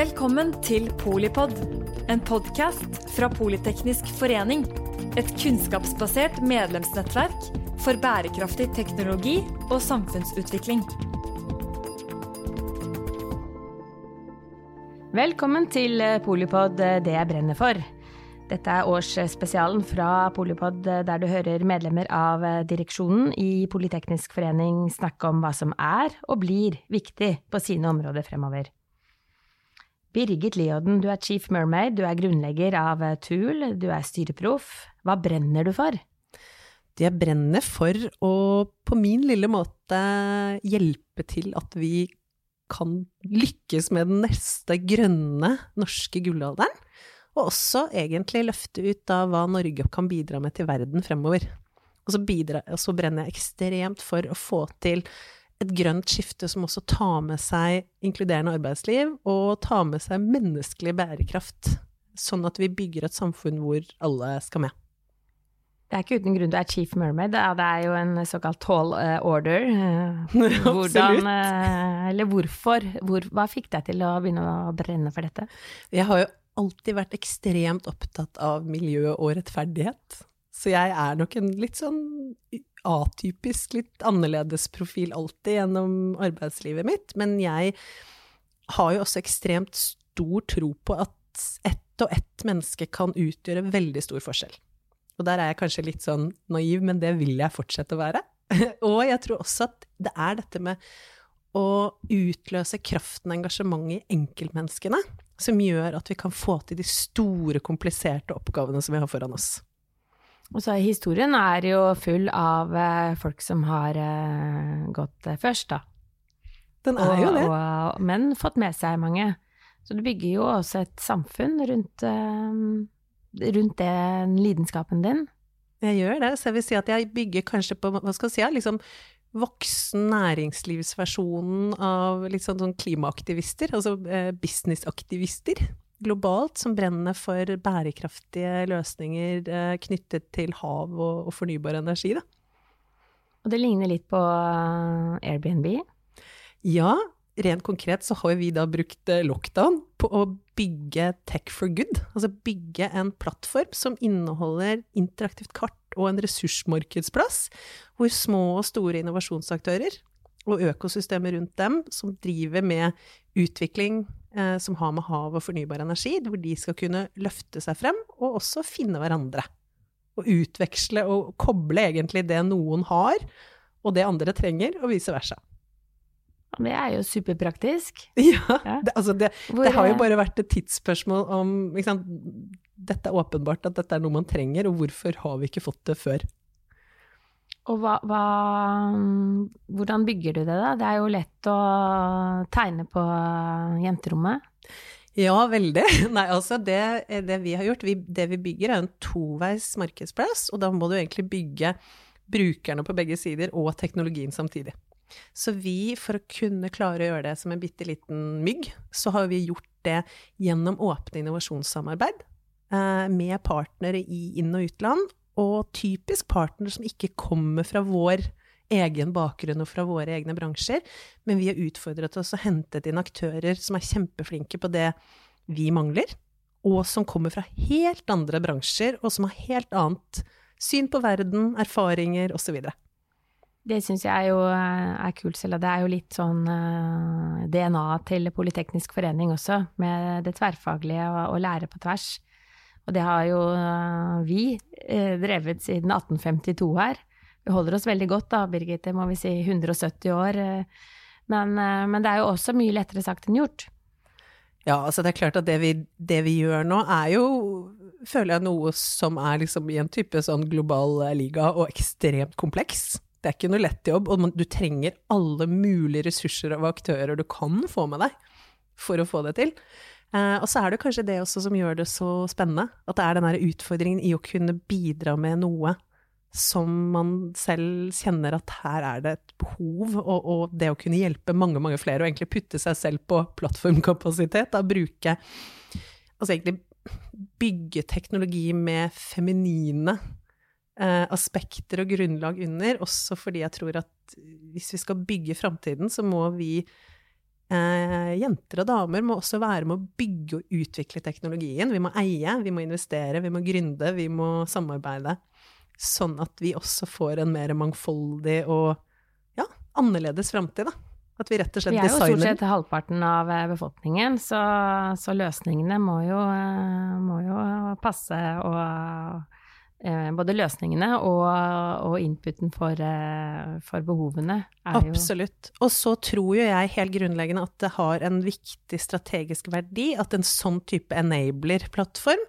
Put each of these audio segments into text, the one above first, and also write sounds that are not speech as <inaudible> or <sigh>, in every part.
Velkommen til Polipod, en podkast fra Politeknisk forening. Et kunnskapsbasert medlemsnettverk for bærekraftig teknologi og samfunnsutvikling. Velkommen til Polipod, det jeg brenner for. Dette er årsspesialen fra Polipod, der du hører medlemmer av direksjonen i Politeknisk forening snakke om hva som er og blir viktig på sine områder fremover. Birgit Leoden, du er chief mermaid, du er grunnlegger av Tool, du er styreproff. Hva brenner du for? Det jeg brenner for å på min lille måte hjelpe til at vi kan lykkes med den neste grønne norske gullalderen. Og også egentlig løfte ut av hva Norge kan bidra med til verden fremover. Og så, bidra, og så brenner jeg ekstremt for å få til et grønt skifte som også tar med seg inkluderende arbeidsliv, og tar med seg menneskelig bærekraft. Sånn at vi bygger et samfunn hvor alle skal med. Det er ikke uten grunn du er chief mermaid. Det er jo en såkalt tall eh, order. Eh, <laughs> hvordan, eh, eller hvorfor? Hvor, hva fikk deg til å begynne å brenne for dette? Jeg har jo alltid vært ekstremt opptatt av miljø og rettferdighet. Så jeg er nok en litt sånn atypisk, litt annerledes profil alltid gjennom arbeidslivet mitt. Men jeg har jo også ekstremt stor tro på at ett og ett menneske kan utgjøre veldig stor forskjell. Og der er jeg kanskje litt sånn naiv, men det vil jeg fortsette å være. <laughs> og jeg tror også at det er dette med å utløse kraften og engasjementet i enkeltmenneskene som gjør at vi kan få til de store, kompliserte oppgavene som vi har foran oss. Og så historien er jo full av eh, folk som har eh, gått eh, først, da. Den er og, jo det. Og, men fått med seg mange. Så du bygger jo også et samfunn rundt, rundt den lidenskapen din. Jeg gjør det. Så jeg vil si at jeg bygger kanskje på, hva skal jeg si, liksom voksen næringslivsversjonen av litt sånn, sånn klimaaktivister, altså businessaktivister globalt som brenner for bærekraftige løsninger eh, knyttet til hav og, fornybar energi. Da. Og det ligner litt på eh, Airbnb? Ja, rent konkret så har vi da brukt eh, lockdown på å bygge Tech for good. Altså bygge en plattform som inneholder interaktivt kart og en ressursmarkedsplass, hvor små og store innovasjonsaktører og økosystemet rundt dem, som driver med utvikling eh, som har med hav og fornybar energi, hvor de skal kunne løfte seg frem, og også finne hverandre. Og utveksle og koble egentlig det noen har, og det andre trenger, og vice versa. Det er jo superpraktisk. <laughs> Ja. Det, altså det, det, har jo bare vært et tidsspørsmål om Dette er åpenbart at dette er noe man trenger, og hvorfor har vi ikke fått det før? Og hva, hva, hvordan bygger du det, da? Det er jo lett å tegne på jenterommet. Ja, veldig. <laughs> Nei, altså det, det vi har gjort, vi, det vi bygger er en toveis markedsplass, og da må du egentlig bygge brukerne på begge sider og teknologien samtidig. Så vi, for å kunne klare å gjøre det som en bitte liten mygg, så har vi gjort det gjennom åpne innovasjonssamarbeid eh, med partnere i inn- og utland, og typisk partner som ikke kommer fra vår egen bakgrunn og fra våre egne bransjer, men vi har utfordret oss og hentet inn aktører som er kjempeflinke på det vi mangler, og som kommer fra helt andre bransjer, og som har helt annet syn på verden, erfaringer osv. Det syns jeg jo eh, er kult, Selda. Det er jo litt sånn eh, DNA til Politeknisk forening også, med det tverrfaglige og, og lære på tvers. Og det har jo uh, vi uh, drevet siden 1852 her. Vi holder oss veldig godt da, Birgitte, må vi si 170 år. Men, men, det er jo også mye lettere sagt enn gjort. Ja, altså det er klart at det vi, det vi gjør nå er jo, føler jeg, noe som er liksom i en type sånn global liga og ekstremt kompleks. Det er ikke noe lett jobb, og du trenger alle mulige ressurser og aktører du kan få med deg for å få det til. Eh, og så er det kanskje det også som gjør det så spennende. At det er den utfordringen i å kunne bidra med noe som man selv kjenner at her er det et behov, og, og det å kunne hjelpe mange, mange flere, og egentlig putte seg selv på plattformkapasitet, da bruke Altså egentlig bygge teknologi med feminine eh, aspekter og grunnlag under, også fordi jeg tror at hvis vi skal bygge framtiden, så må vi Eh, jenter og damer må også være med å bygge og utvikle teknologien. Vi må eie, vi må investere, vi må gründe, vi må samarbeide. Sånn at vi også får en mer mangfoldig og ja, annerledes framtid, da. At vi rett og slett designer Vi er jo stort sett halvparten av eh, befolkningen, så, så løsningene må jo, eh, må jo passe og både løsningene og, og inputen for, for, behovene er jo Absolutt. Og så tror jo jeg helt grunnleggende at det har en viktig strategisk verdi at en sånn type enabler-plattform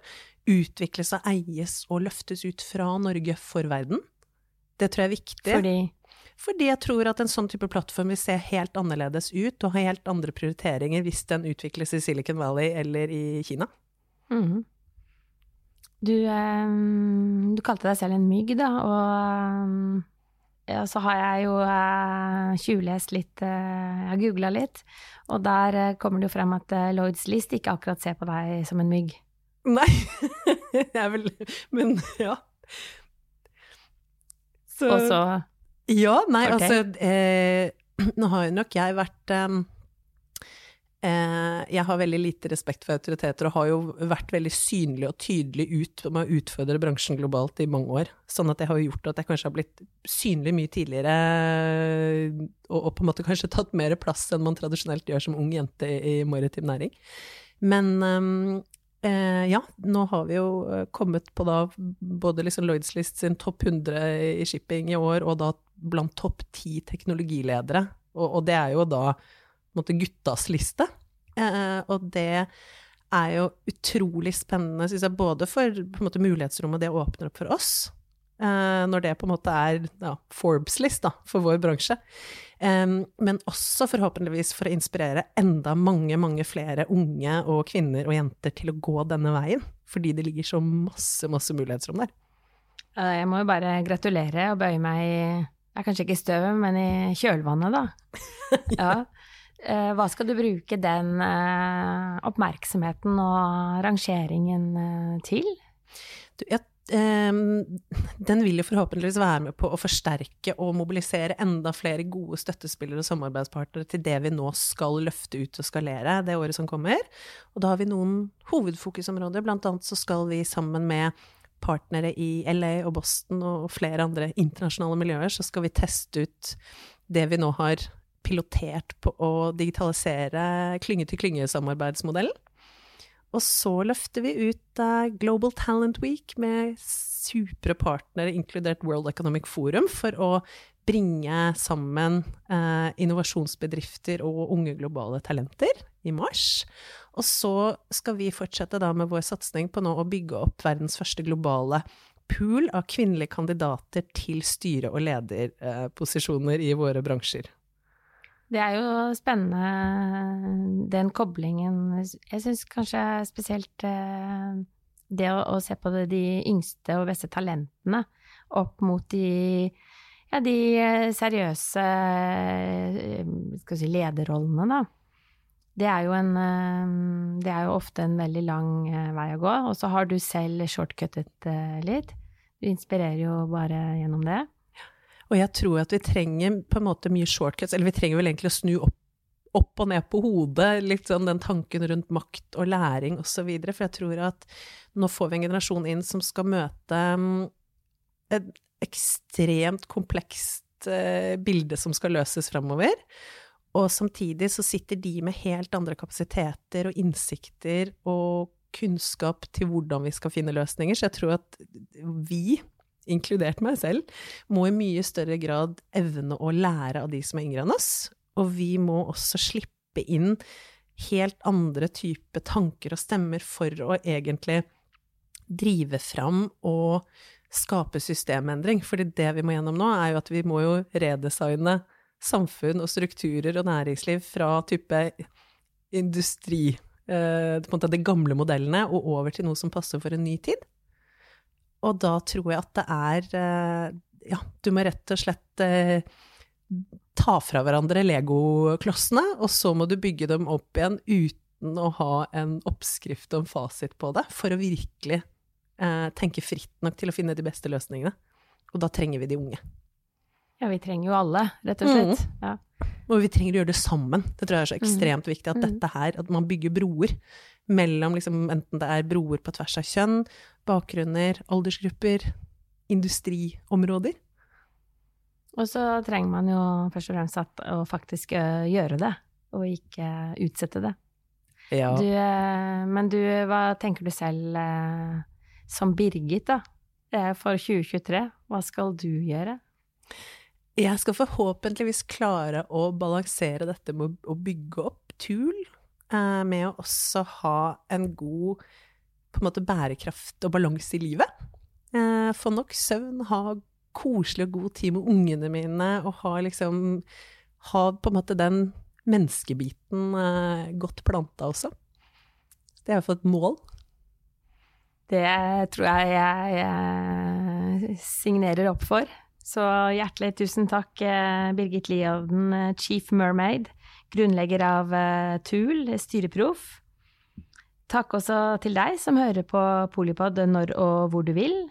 utvikles og eies og løftes ut fra Norge for verden. Det tror jeg er viktig. Fordi fordi jeg tror at en sånn type plattform vil se helt annerledes ut og ha helt andre prioriteringer hvis den utvikles i Silicon Valley eller i Kina. Mm. Du, um, du, kalte deg selv en mygg, da, og um, ja, så har jeg jo uh, tjuvlest litt, uh, jeg har googla litt, og der uh, kommer det jo frem at Lloyds List ikke akkurat ser på deg som en mygg. Nei, <laughs> jeg er vel Men ja. Så, og så ja, nei, okay. altså eh, <clears throat> Nå har jo nok jeg vært eh, Jeg har veldig lite respekt for autoriteter og har jo vært veldig synlig og tydelig ut med å utfordre bransjen globalt i mange år. Sånn at det har gjort at jeg kanskje har blitt synlig mye tidligere og, og på en måte kanskje tatt mer plass enn man tradisjonelt gjør som ung jente i, maritim næring. Men Eh, ja, nå har vi jo eh, kommet på da både liksom Lloyds List sin topp 100 i shipping i år, og da blant topp ti teknologiledere. Og, og, det er jo da måte, guttas liste. Eh, og det er jo utrolig spennende, syns jeg, både for måte, mulighetsrommet det åpner opp for oss, eh, når det på en måte er ja, Forbes-list for vår bransje. eh, men også forhåpentligvis for å inspirere enda mange, mange flere unge og kvinner og jenter til å gå denne veien. Fordi det ligger så masse, masse mulighetsrom der. Jeg må jo bare gratulere og bøye meg i er kanskje ikke i støvet, men i kjølvannet, da. <laughs> ja. Eh, hva skal du bruke den eh, oppmerksomheten og rangeringen eh, til? Du, jeg Ehm, den vil jo forhåpentligvis være med på å forsterke og mobilisere enda flere gode støttespillere og samarbeidspartnere til det vi nå skal løfte ut og skalere det året som kommer. Og da har vi noen hovedfokusområder. Blant annet så skal vi sammen med partnere i LA og Boston og flere andre internasjonale miljøer, så skal vi teste ut det vi nå har pilotert på å digitalisere klynge-til-klynge-samarbeidsmodellen. Og så løfter vi ut uh, Global Talent Week med supre partnere, inkludert World Economic Forum, for å bringe sammen uh, innovasjonsbedrifter og unge globale talenter i mars. Og så skal vi fortsette med vår satsing på nå å bygge opp verdens første globale pool av kvinnelige kandidater til styre- og lederposisjoner i våre bransjer. Det er jo spennende, den koblingen. Jeg syns kanskje spesielt eh, det å, å, se på de yngste og beste talentene opp mot de, ja, de eh, seriøse eh, si, lederrollene, da. Det er, en, det er jo ofte en veldig lang vei å gå. Og så har du selv shortcuttet litt. Du inspirerer jo bare gjennom det. Og jeg tror at vi trenger på en måte mye shortcuts, eller vi trenger vel egentlig å snu opp, opp og ned på hodet, litt sånn den tanken rundt makt og læring osv. For jeg tror at nå får vi en generasjon inn som skal møte mm, et ekstremt komplekst eh, bilde som skal løses framover. Og samtidig så sitter de med helt andre kapasiteter og innsikter og kunnskap til hvordan vi skal finne løsninger. Så jeg tror at vi inkludert meg selv, må i mye større grad evne å lære av de som er yngre enn oss. Og vi må også slippe inn helt andre type tanker og stemmer for å egentlig drive fram og skape systemendring. Fordi det vi må gjennom nå, er jo at vi må jo redesigne samfunn og strukturer og næringsliv fra type industri, eh, på en måte de gamle modellene, og over til noe som passer for en ny tid. Og da tror jeg at det er eh, Ja, du må rett og slett eh, ta fra hverandre legoklossene, og så må du bygge dem opp igjen uten å ha en oppskrift og en fasit på det, for å virkelig eh, tenke fritt nok til å finne de beste løsningene. Og da trenger vi de unge. Ja, vi trenger jo alle, rett og slett. Mm. Ja. Og vi trenger å gjøre det sammen. Det tror jeg er så ekstremt viktig. At dette her, at man bygger broer mellom liksom, enten det er broer på tvers av kjønn, bakgrunner, aldersgrupper, industriområder. Og så trenger man jo først og fremst at, å faktisk uh, gjøre det, og ikke utsette det. Ja. Du, uh, men du, hva tenker du selv som Birgit, da? For 2023, hva skal du gjøre? Jeg skal forhåpentligvis klare å balansere dette med å bygge opp Tul, med å også ha en god på en måte bærekraft og balanse i livet. Få nok søvn, ha koselig og god tid med ungene mine, og ha liksom Ha på en måte den menneskebiten eh, godt planta også. Det er i hvert fall et mål. Det tror jeg, jeg signerer opp for. Så hjertelig tusen takk, eh, Birgit Liovden, eh, Chief Mermaid, grunnlegger av TUL, styreproff. Takk også til deg som hører på Polipod når og hvor du vil.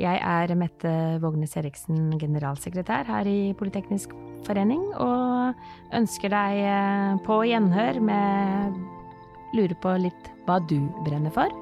Jeg er Mette Vågnes Eriksen, generalsekretær her i Politeknisk forening, og ønsker deg eh, på gjenhør med Lurer på litt hva du brenner for.